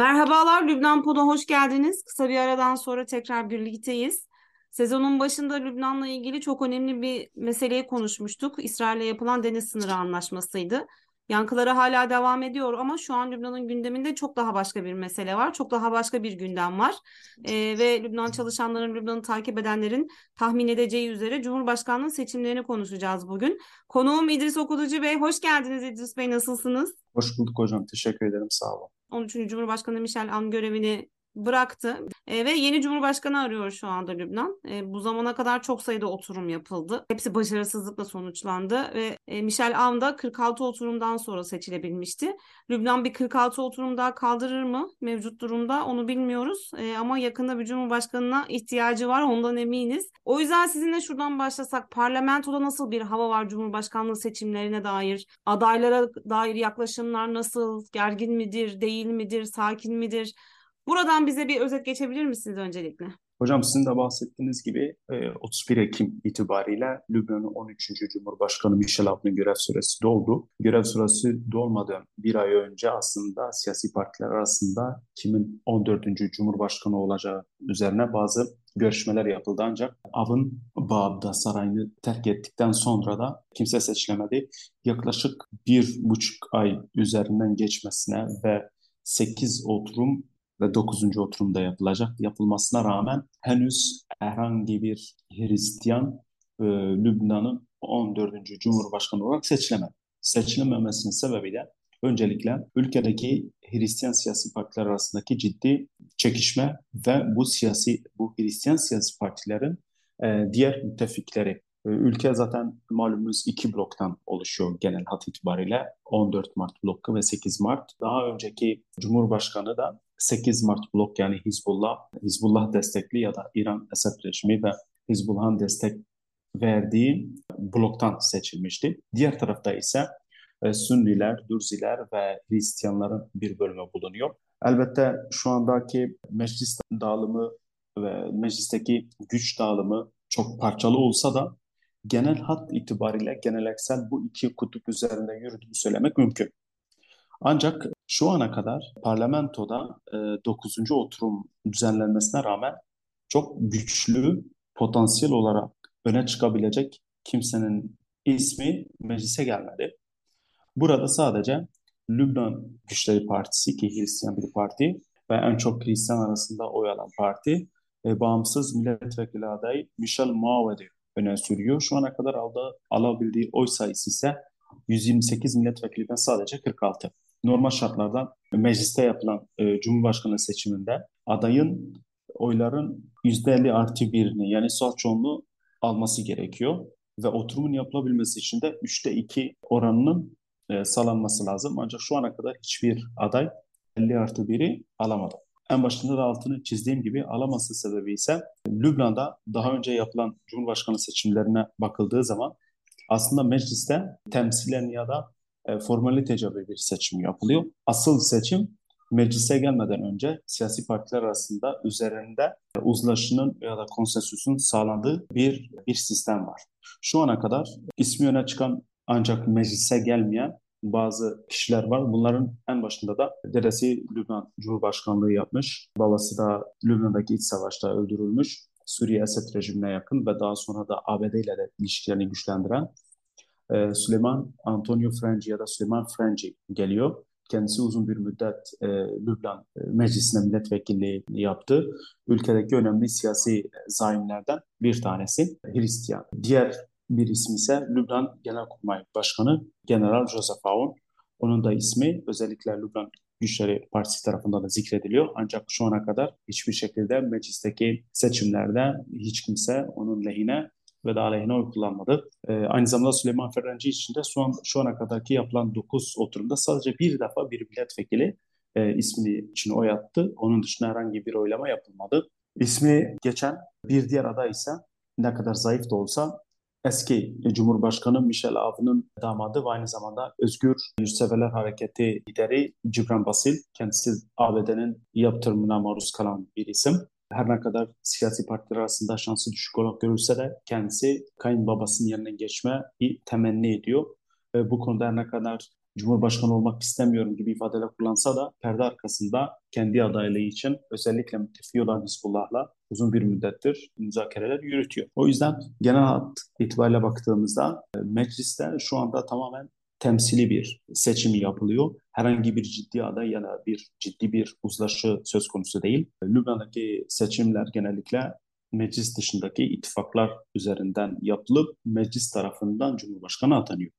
Merhabalar Lübnan Pod'a hoş geldiniz. Kısa bir aradan sonra tekrar birlikteyiz. Sezonun başında Lübnan'la ilgili çok önemli bir meseleyi konuşmuştuk. İsrail'le yapılan deniz sınırı anlaşmasıydı. Yankıları hala devam ediyor ama şu an Lübnan'ın gündeminde çok daha başka bir mesele var. Çok daha başka bir gündem var. Ee, ve Lübnan çalışanların, Lübnan'ı takip edenlerin tahmin edeceği üzere Cumhurbaşkanlığı seçimlerini konuşacağız bugün. Konuğum İdris Okulucu Bey. Hoş geldiniz İdris Bey. Nasılsınız? Hoş bulduk hocam. Teşekkür ederim. Sağ olun. 13. Cumhurbaşkanı Michel Aoun görevini bıraktı e, ve yeni cumhurbaşkanı arıyor şu anda Lübnan. E, bu zamana kadar çok sayıda oturum yapıldı. Hepsi başarısızlıkla sonuçlandı ve e, Michel Aoun da 46 oturumdan sonra seçilebilmişti. Lübnan bir 46 oturum daha kaldırır mı mevcut durumda onu bilmiyoruz e, ama yakında bir cumhurbaşkanına ihtiyacı var ondan eminiz. O yüzden sizinle şuradan başlasak parlamentoda nasıl bir hava var cumhurbaşkanlığı seçimlerine dair? Adaylara dair yaklaşımlar nasıl? Gergin midir, değil midir, sakin midir? Buradan bize bir özet geçebilir misiniz öncelikle? Hocam sizin de bahsettiğiniz gibi 31 e, Ekim itibariyle Lübnan'ın 13. Cumhurbaşkanı Michel Aoun'un görev süresi doldu. Görev süresi dolmadan bir ay önce aslında siyasi partiler arasında kimin 14. Cumhurbaşkanı olacağı üzerine bazı görüşmeler yapıldı ancak Av'ın Bağda sarayını terk ettikten sonra da kimse seçilemedi. Yaklaşık bir buçuk ay üzerinden geçmesine ve 8 oturum ve 9. oturumda yapılacak. Yapılmasına rağmen henüz herhangi bir Hristiyan e, Lübnan'ın 14. Cumhurbaşkanı olarak seçilemedi. Seçilememesinin sebebi de öncelikle ülkedeki Hristiyan siyasi partiler arasındaki ciddi çekişme ve bu siyasi bu Hristiyan siyasi partilerin e, diğer müttefikleri e, Ülke zaten malumunuz iki bloktan oluşuyor genel hat itibariyle. 14 Mart bloku ve 8 Mart. Daha önceki Cumhurbaşkanı da 8 Mart blok yani Hizbullah, Hizbullah destekli ya da İran Esed rejimi ve Hizbullah'ın destek verdiği bloktan seçilmişti. Diğer tarafta ise e, Sünniler, Dürziler ve Hristiyanların bir bölümü bulunuyor. Elbette şu andaki meclis dağılımı ve meclisteki güç dağılımı çok parçalı olsa da genel hat itibariyle geneleksel bu iki kutup üzerinde yürüdüğünü söylemek mümkün. Ancak şu ana kadar parlamentoda e, 9. oturum düzenlenmesine rağmen çok güçlü potansiyel olarak öne çıkabilecek kimsenin ismi meclise gelmedi. Burada sadece Lübnan Güçleri Partisi ki Hristiyan bir parti ve en çok Hristiyan arasında oy alan parti e, bağımsız milletvekili adayı Michel Mauved'i öne sürüyor. Şu ana kadar aldığı, alabildiği oy sayısı ise 128 milletvekilinden sadece 46 normal şartlarda mecliste yapılan e, Cumhurbaşkanı seçiminde adayın oyların %50 artı birini yani sağ çoğunluğu alması gerekiyor. Ve oturumun yapılabilmesi için de 3'te 2 oranının e, sağlanması lazım. Ancak şu ana kadar hiçbir aday 50 artı 1'i alamadı. En başında da altını çizdiğim gibi alaması sebebi ise Lübnan'da daha önce yapılan Cumhurbaşkanı seçimlerine bakıldığı zaman aslında mecliste temsilen ya da e, formalitece bir seçim yapılıyor. Asıl seçim meclise gelmeden önce siyasi partiler arasında üzerinde uzlaşının ya da konsensüsün sağlandığı bir bir sistem var. Şu ana kadar ismi öne çıkan ancak meclise gelmeyen bazı kişiler var. Bunların en başında da dedesi Lübnan Cumhurbaşkanlığı yapmış. Babası da Lübnan'daki iç savaşta öldürülmüş. Suriye Esed rejimine yakın ve daha sonra da ABD ile de ilişkilerini güçlendiren e, Süleyman Antonio Frangi ya da Süleyman Frangi geliyor. Kendisi uzun bir müddet e, Lübnan e, Meclisi'ne milletvekilliği yaptı. Ülkedeki önemli siyasi zaimlerden bir tanesi Hristiyan. Diğer bir isim ise Lübnan Genelkurmay Başkanı General Joseph Aoun. Onun da ismi özellikle Lübnan Güçleri Partisi tarafından da zikrediliyor. Ancak şu ana kadar hiçbir şekilde meclisteki seçimlerde hiç kimse onun lehine ve de aleyhine oy kullanmadı. E, aynı zamanda Süleyman Ferrenci için de son, şu ana kadarki yapılan 9 oturumda sadece bir defa bir milletvekili e, ismini için oy attı. Onun dışında herhangi bir oylama yapılmadı. İsmi geçen bir diğer aday ise ne kadar zayıf da olsa eski Cumhurbaşkanı Michel Aoun'un damadı ve aynı zamanda Özgür Yurtseverler Hareketi lideri Cibran Basil. Kendisi ABD'nin yaptırımına maruz kalan bir isim her ne kadar siyasi partiler arasında şansı düşük olarak görülse de kendisi kayınbabasının yerine geçme bir temenni ediyor. Bu konuda her ne kadar Cumhurbaşkanı olmak istemiyorum gibi ifadeler kullansa da perde arkasında kendi adaylığı için özellikle müttefiki olan Hizbullah'la uzun bir müddettir müzakereler yürütüyor. O yüzden genel hat itibariyle baktığımızda e, mecliste şu anda tamamen temsili bir seçim yapılıyor. Herhangi bir ciddi aday ya da bir ciddi bir uzlaşı söz konusu değil. Lübnan'daki seçimler genellikle meclis dışındaki ittifaklar üzerinden yapılıp meclis tarafından Cumhurbaşkanı atanıyor.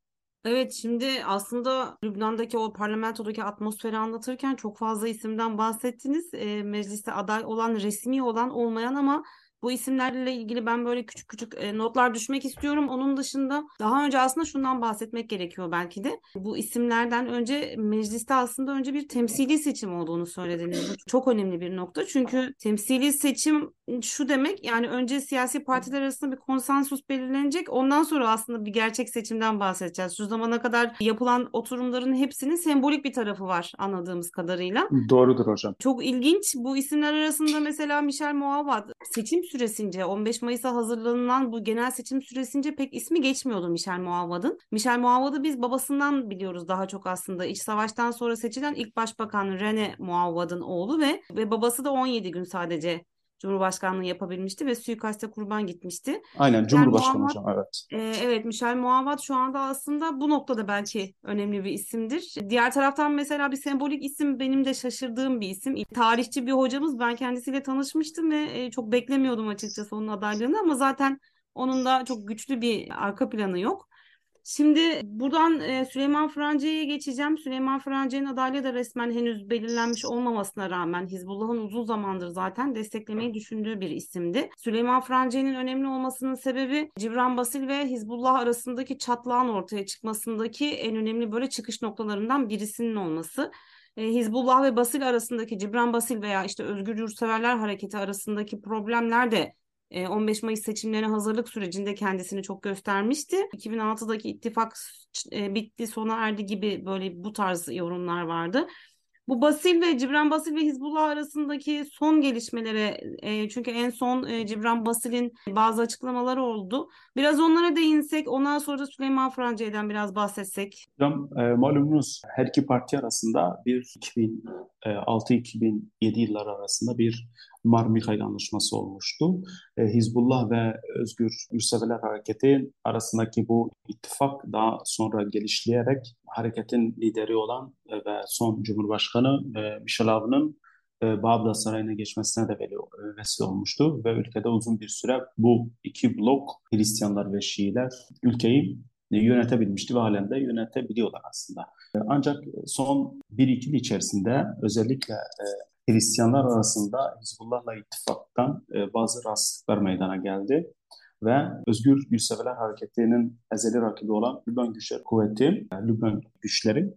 Evet şimdi aslında Lübnan'daki o parlamentodaki atmosferi anlatırken çok fazla isimden bahsettiniz. E, mecliste aday olan, resmi olan, olmayan ama bu isimlerle ilgili ben böyle küçük küçük e, notlar düşmek istiyorum. Onun dışında daha önce aslında şundan bahsetmek gerekiyor belki de. Bu isimlerden önce mecliste aslında önce bir temsili seçim olduğunu söylediniz. Bu çok önemli bir nokta. Çünkü temsili seçim şu demek yani önce siyasi partiler arasında bir konsensus belirlenecek. Ondan sonra aslında bir gerçek seçimden bahsedeceğiz. Şu zamana kadar yapılan oturumların hepsinin sembolik bir tarafı var anladığımız kadarıyla. Doğrudur hocam. Çok ilginç. Bu isimler arasında mesela Michel Muavad seçim süresince 15 Mayıs'a hazırlanılan bu genel seçim süresince pek ismi geçmiyordu Michel Muavad'ın. Michel Muavad'ı biz babasından biliyoruz daha çok aslında. İç savaştan sonra seçilen ilk başbakan René Muavad'ın oğlu ve ve babası da 17 gün sadece Cumhurbaşkanlığı yapabilmişti ve suikaste kurban gitmişti. Aynen Cumhurbaşkanı hocam evet. E, evet Michel Muavad şu anda aslında bu noktada belki önemli bir isimdir. Diğer taraftan mesela bir sembolik isim benim de şaşırdığım bir isim. Tarihçi bir hocamız ben kendisiyle tanışmıştım ve e, çok beklemiyordum açıkçası onun adaylığını ama zaten onun da çok güçlü bir arka planı yok. Şimdi buradan e, Süleyman Francı'ya geçeceğim. Süleyman Francı'nın adaylığı da resmen henüz belirlenmiş olmamasına rağmen Hizbullah'ın uzun zamandır zaten desteklemeyi düşündüğü bir isimdi. Süleyman Francı'nın önemli olmasının sebebi Cibran Basil ve Hizbullah arasındaki çatlağın ortaya çıkmasındaki en önemli böyle çıkış noktalarından birisinin olması. E, Hizbullah ve Basil arasındaki Cibran Basil veya işte Özgür Yurtseverler Hareketi arasındaki problemler de 15 Mayıs seçimlerine hazırlık sürecinde kendisini çok göstermişti. 2006'daki ittifak bitti sona erdi gibi böyle bu tarz yorumlar vardı. Bu Basil ve Cibran Basil ve Hizbullah arasındaki son gelişmelere çünkü en son Cibran Basil'in bazı açıklamaları oldu. Biraz onlara değinsek ondan sonra da Süleyman Francı'dan biraz bahsetsek. Hocam malumunuz her iki parti arasında bir 2006-2007 yılları arasında bir Mar-Mikhail anlaşması olmuştu. E, Hizbullah ve Özgür Yurtseverler Hareketi arasındaki bu ittifak daha sonra gelişleyerek hareketin lideri olan e, ve son Cumhurbaşkanı e, Michel Aoun'un e, Bağdat Sarayı'na geçmesine de vesile olmuştu ve ülkede uzun bir süre bu iki blok Hristiyanlar ve Şiiler ülkeyi yönetebilmişti ve halen de yönetebiliyorlar aslında. Ancak son bir iki yıl içerisinde özellikle Hristiyanlar arasında Hizbullah'la ittifaktan bazı rahatsızlıklar meydana geldi ve Özgür Yurtseverler Hareketi'nin ezeli rakibi olan Lübnan Güçleri Kuvveti, yani Lübnan Güçleri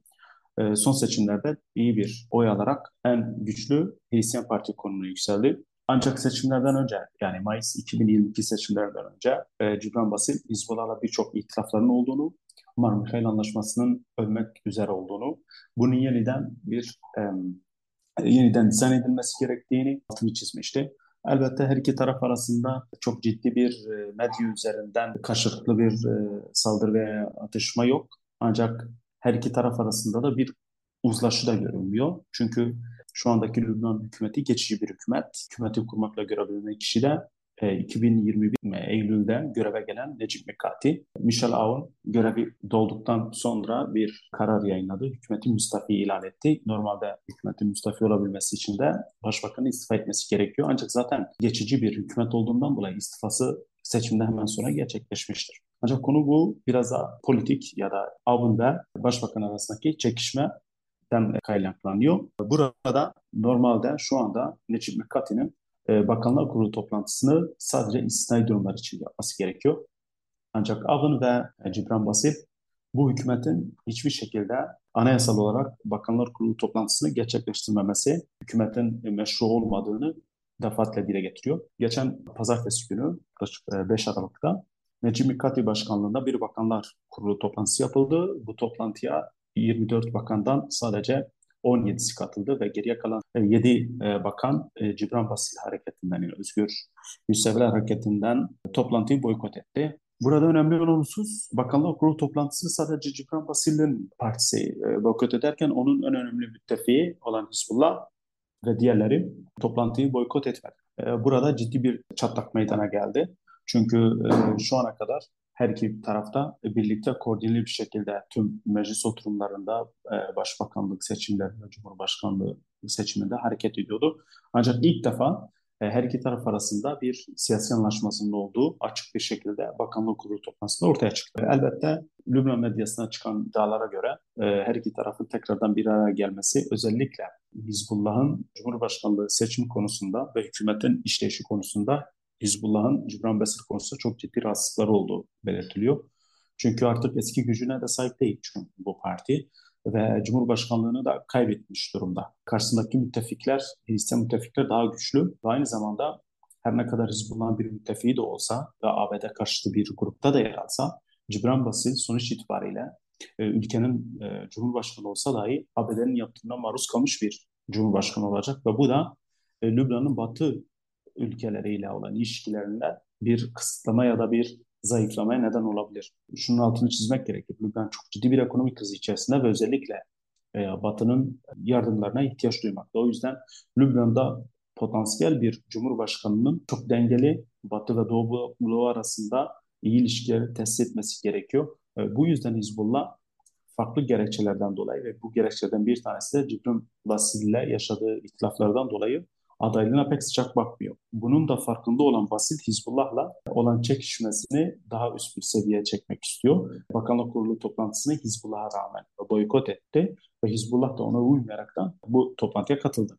e, son seçimlerde iyi bir oy alarak en güçlü Hristiyan Parti konumuna yükseldi. Ancak seçimlerden önce yani Mayıs 2022 seçimlerinden önce e, Cibran Basil Hizbullah'la birçok itirafların olduğunu, Marmikail Anlaşması'nın ölmek üzere olduğunu, bunun yeniden bir e, yeniden dizayn edilmesi gerektiğini altını çizmişti. Elbette her iki taraf arasında çok ciddi bir e, medya üzerinden karşılıklı bir e, saldırı veya atışma yok. Ancak her iki taraf arasında da bir uzlaşı da görünmüyor. Çünkü şu andaki Lübnan hükümeti geçici bir hükümet. Hükümeti kurmakla görebilen kişi de 2021 e, Eylül'de göreve gelen Necip Mikati, Michel Aoun görevi dolduktan sonra bir karar yayınladı. Hükümeti müstafi ilan etti. Normalde hükümetin müstafi olabilmesi için de başbakanın istifa etmesi gerekiyor. Ancak zaten geçici bir hükümet olduğundan dolayı istifası seçimden hemen sonra gerçekleşmiştir. Ancak konu bu biraz da politik ya da ve başbakan arasındaki çekişmeden kaynaklanıyor. Burada normalde şu anda Necip Mikati'nin e, Bakanlar Kurulu toplantısını sadece istisnai durumlar için yapması gerekiyor. Ancak Avın ve Cibran Basil bu hükümetin hiçbir şekilde anayasal olarak Bakanlar Kurulu toplantısını gerçekleştirmemesi, hükümetin meşru olmadığını defaatle dile getiriyor. Geçen pazartesi günü 5 e, Aralık'ta Necip Mikati Başkanlığı'nda bir Bakanlar Kurulu toplantısı yapıldı. Bu toplantıya 24 bakandan sadece 17'si katıldı ve geriye kalan 7 e, bakan e, Cibran Basil hareketinden yani Özgür Yurtseverler hareketinden toplantıyı boykot etti. Burada önemli olan husus Bakanlar Kurulu toplantısını sadece Cibran Basil'in partisi e, boykot ederken onun en önemli müttefiği olan Hizbullah ve diğerleri toplantıyı boykot etmedi. E, burada ciddi bir çatlak meydana geldi. Çünkü e, şu ana kadar her iki tarafta birlikte koordineli bir şekilde tüm meclis oturumlarında e, başbakanlık seçimlerinde, cumhurbaşkanlığı seçiminde hareket ediyordu. Ancak ilk defa e, her iki taraf arasında bir siyasi anlaşmasının olduğu açık bir şekilde bakanlık kurulu toplantısında ortaya çıktı. Elbette Lübnan medyasına çıkan iddialara göre e, her iki tarafın tekrardan bir araya gelmesi özellikle Hizbullah'ın Cumhurbaşkanlığı seçim konusunda ve hükümetin işleyişi konusunda Hizbullah'ın Cibran Besir konusunda çok ciddi rahatsızlıkları olduğu belirtiliyor. Çünkü artık eski gücüne de sahip değil çünkü bu parti ve Cumhurbaşkanlığını da kaybetmiş durumda. Karşısındaki müttefikler, Hristiyan müttefikler daha güçlü ve aynı zamanda her ne kadar Hizbullah'ın bir müttefiği de olsa ve ABD karşıtı bir grupta da yer alsa Cibran Basil sonuç itibariyle e, ülkenin e, Cumhurbaşkanı olsa dahi ABD'nin yaptığına maruz kalmış bir Cumhurbaşkanı olacak ve bu da e, Lübnan'ın batı ülkeleriyle olan ilişkilerinde bir kısıtlama ya da bir zayıflamaya neden olabilir. Şunun altını çizmek gerekir. Lübnan çok ciddi bir ekonomik kriz içerisinde ve özellikle e, Batı'nın yardımlarına ihtiyaç duymakta. O yüzden Lübnan'da potansiyel bir cumhurbaşkanının çok dengeli Batı ve Doğu bloğu arasında iyi ilişkileri tesis etmesi gerekiyor. E, bu yüzden Hizbullah farklı gerekçelerden dolayı ve bu gerekçeden bir tanesi de Cibrin Basil ile yaşadığı ihtilaflardan dolayı adaylığına pek sıcak bakmıyor. Bunun da farkında olan Basit Hizbullah'la olan çekişmesini daha üst bir seviyeye çekmek istiyor. Bakanlık Kurulu toplantısını Hizbullah'a rağmen boykot etti ve Hizbullah da ona uymayaraktan bu toplantıya katıldı.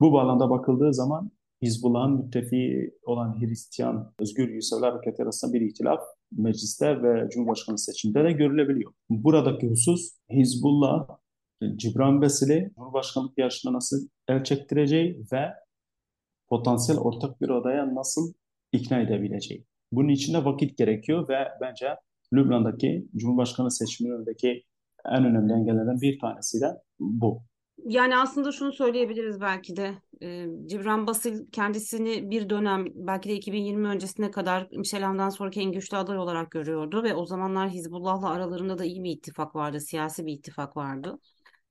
Bu bağlamda bakıldığı zaman Hizbullah'ın müttefiği olan Hristiyan Özgür Yusuflar Hareketi arasında bir ihtilaf mecliste ve Cumhurbaşkanı seçiminde de görülebiliyor. Buradaki husus Hizbullah Cibran Besil'i Cumhurbaşkanlık yarışına nasıl el çektireceği ve potansiyel ortak bir odaya nasıl ikna edebileceği. Bunun için de vakit gerekiyor ve bence Lübnan'daki Cumhurbaşkanı seçimlerindeki en önemli engellerden bir tanesi de bu. Yani aslında şunu söyleyebiliriz belki de. E, Cibran Basil kendisini bir dönem belki de 2020 öncesine kadar Michel Ham'dan sonraki en güçlü aday olarak görüyordu ve o zamanlar Hizbullah'la aralarında da iyi bir ittifak vardı, siyasi bir ittifak vardı.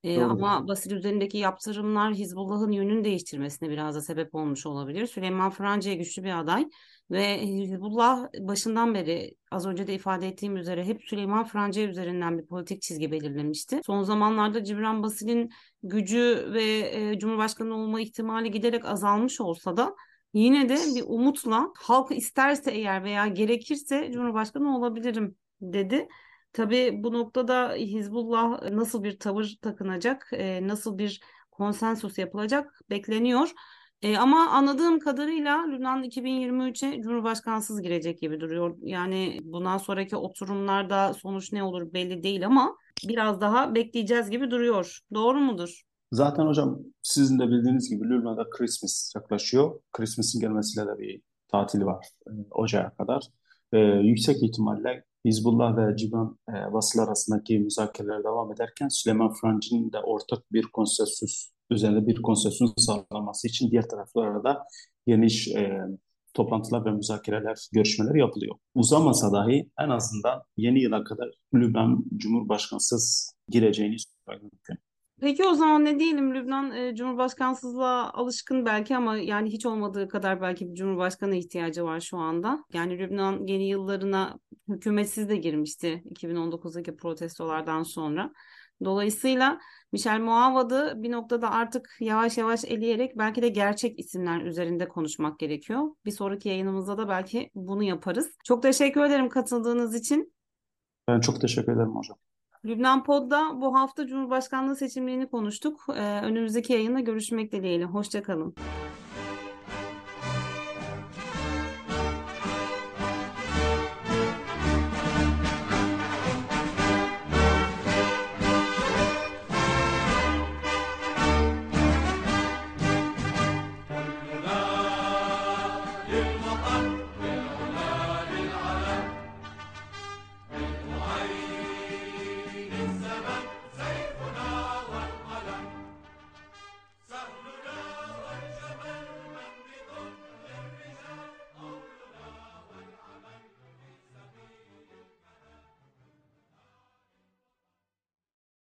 E, ama Basil üzerindeki yaptırımlar Hizbullah'ın yönünü değiştirmesine biraz da sebep olmuş olabilir. Süleyman Franca'ya güçlü bir aday ve Hizbullah başından beri az önce de ifade ettiğim üzere hep Süleyman Franca üzerinden bir politik çizgi belirlemişti. Son zamanlarda Cibran Basil'in gücü ve e, Cumhurbaşkanı olma ihtimali giderek azalmış olsa da yine de bir umutla halk isterse eğer veya gerekirse Cumhurbaşkanı olabilirim dedi. Tabii bu noktada Hizbullah nasıl bir tavır takınacak, e, nasıl bir konsensus yapılacak bekleniyor. E, ama anladığım kadarıyla Lübnan 2023'e Cumhurbaşkansız girecek gibi duruyor. Yani bundan sonraki oturumlarda sonuç ne olur belli değil ama biraz daha bekleyeceğiz gibi duruyor. Doğru mudur? Zaten hocam sizin de bildiğiniz gibi Lübnan'da Christmas yaklaşıyor. Christmas'ın gelmesiyle de bir tatil var e, Ocağa kadar. Ee, yüksek ihtimalle Hizbullah ve Civan e, Vasıl arasındaki müzakereler devam ederken Süleyman Francı'nın de ortak bir konsensüs üzerinde bir konsensüs sağlaması için diğer taraflara da geniş e, toplantılar ve müzakereler, görüşmeler yapılıyor. Uzamasa dahi en azından yeni yıla kadar Lübnan Cumhurbaşkanısız gireceğini söylemek mümkün. Peki o zaman ne diyelim Lübnan e, Cumhurbaşkansızlığa alışkın belki ama yani hiç olmadığı kadar belki bir Cumhurbaşkanı ihtiyacı var şu anda. Yani Lübnan yeni yıllarına hükümetsiz de girmişti 2019'daki protestolardan sonra. Dolayısıyla Michel Muavad'ı bir noktada artık yavaş yavaş eleyerek belki de gerçek isimler üzerinde konuşmak gerekiyor. Bir sonraki yayınımızda da belki bunu yaparız. Çok teşekkür ederim katıldığınız için. Ben çok teşekkür ederim hocam. Lübnan Pod'da bu hafta Cumhurbaşkanlığı seçimlerini konuştuk. Ee, önümüzdeki yayında görüşmek dileğiyle. Hoşçakalın.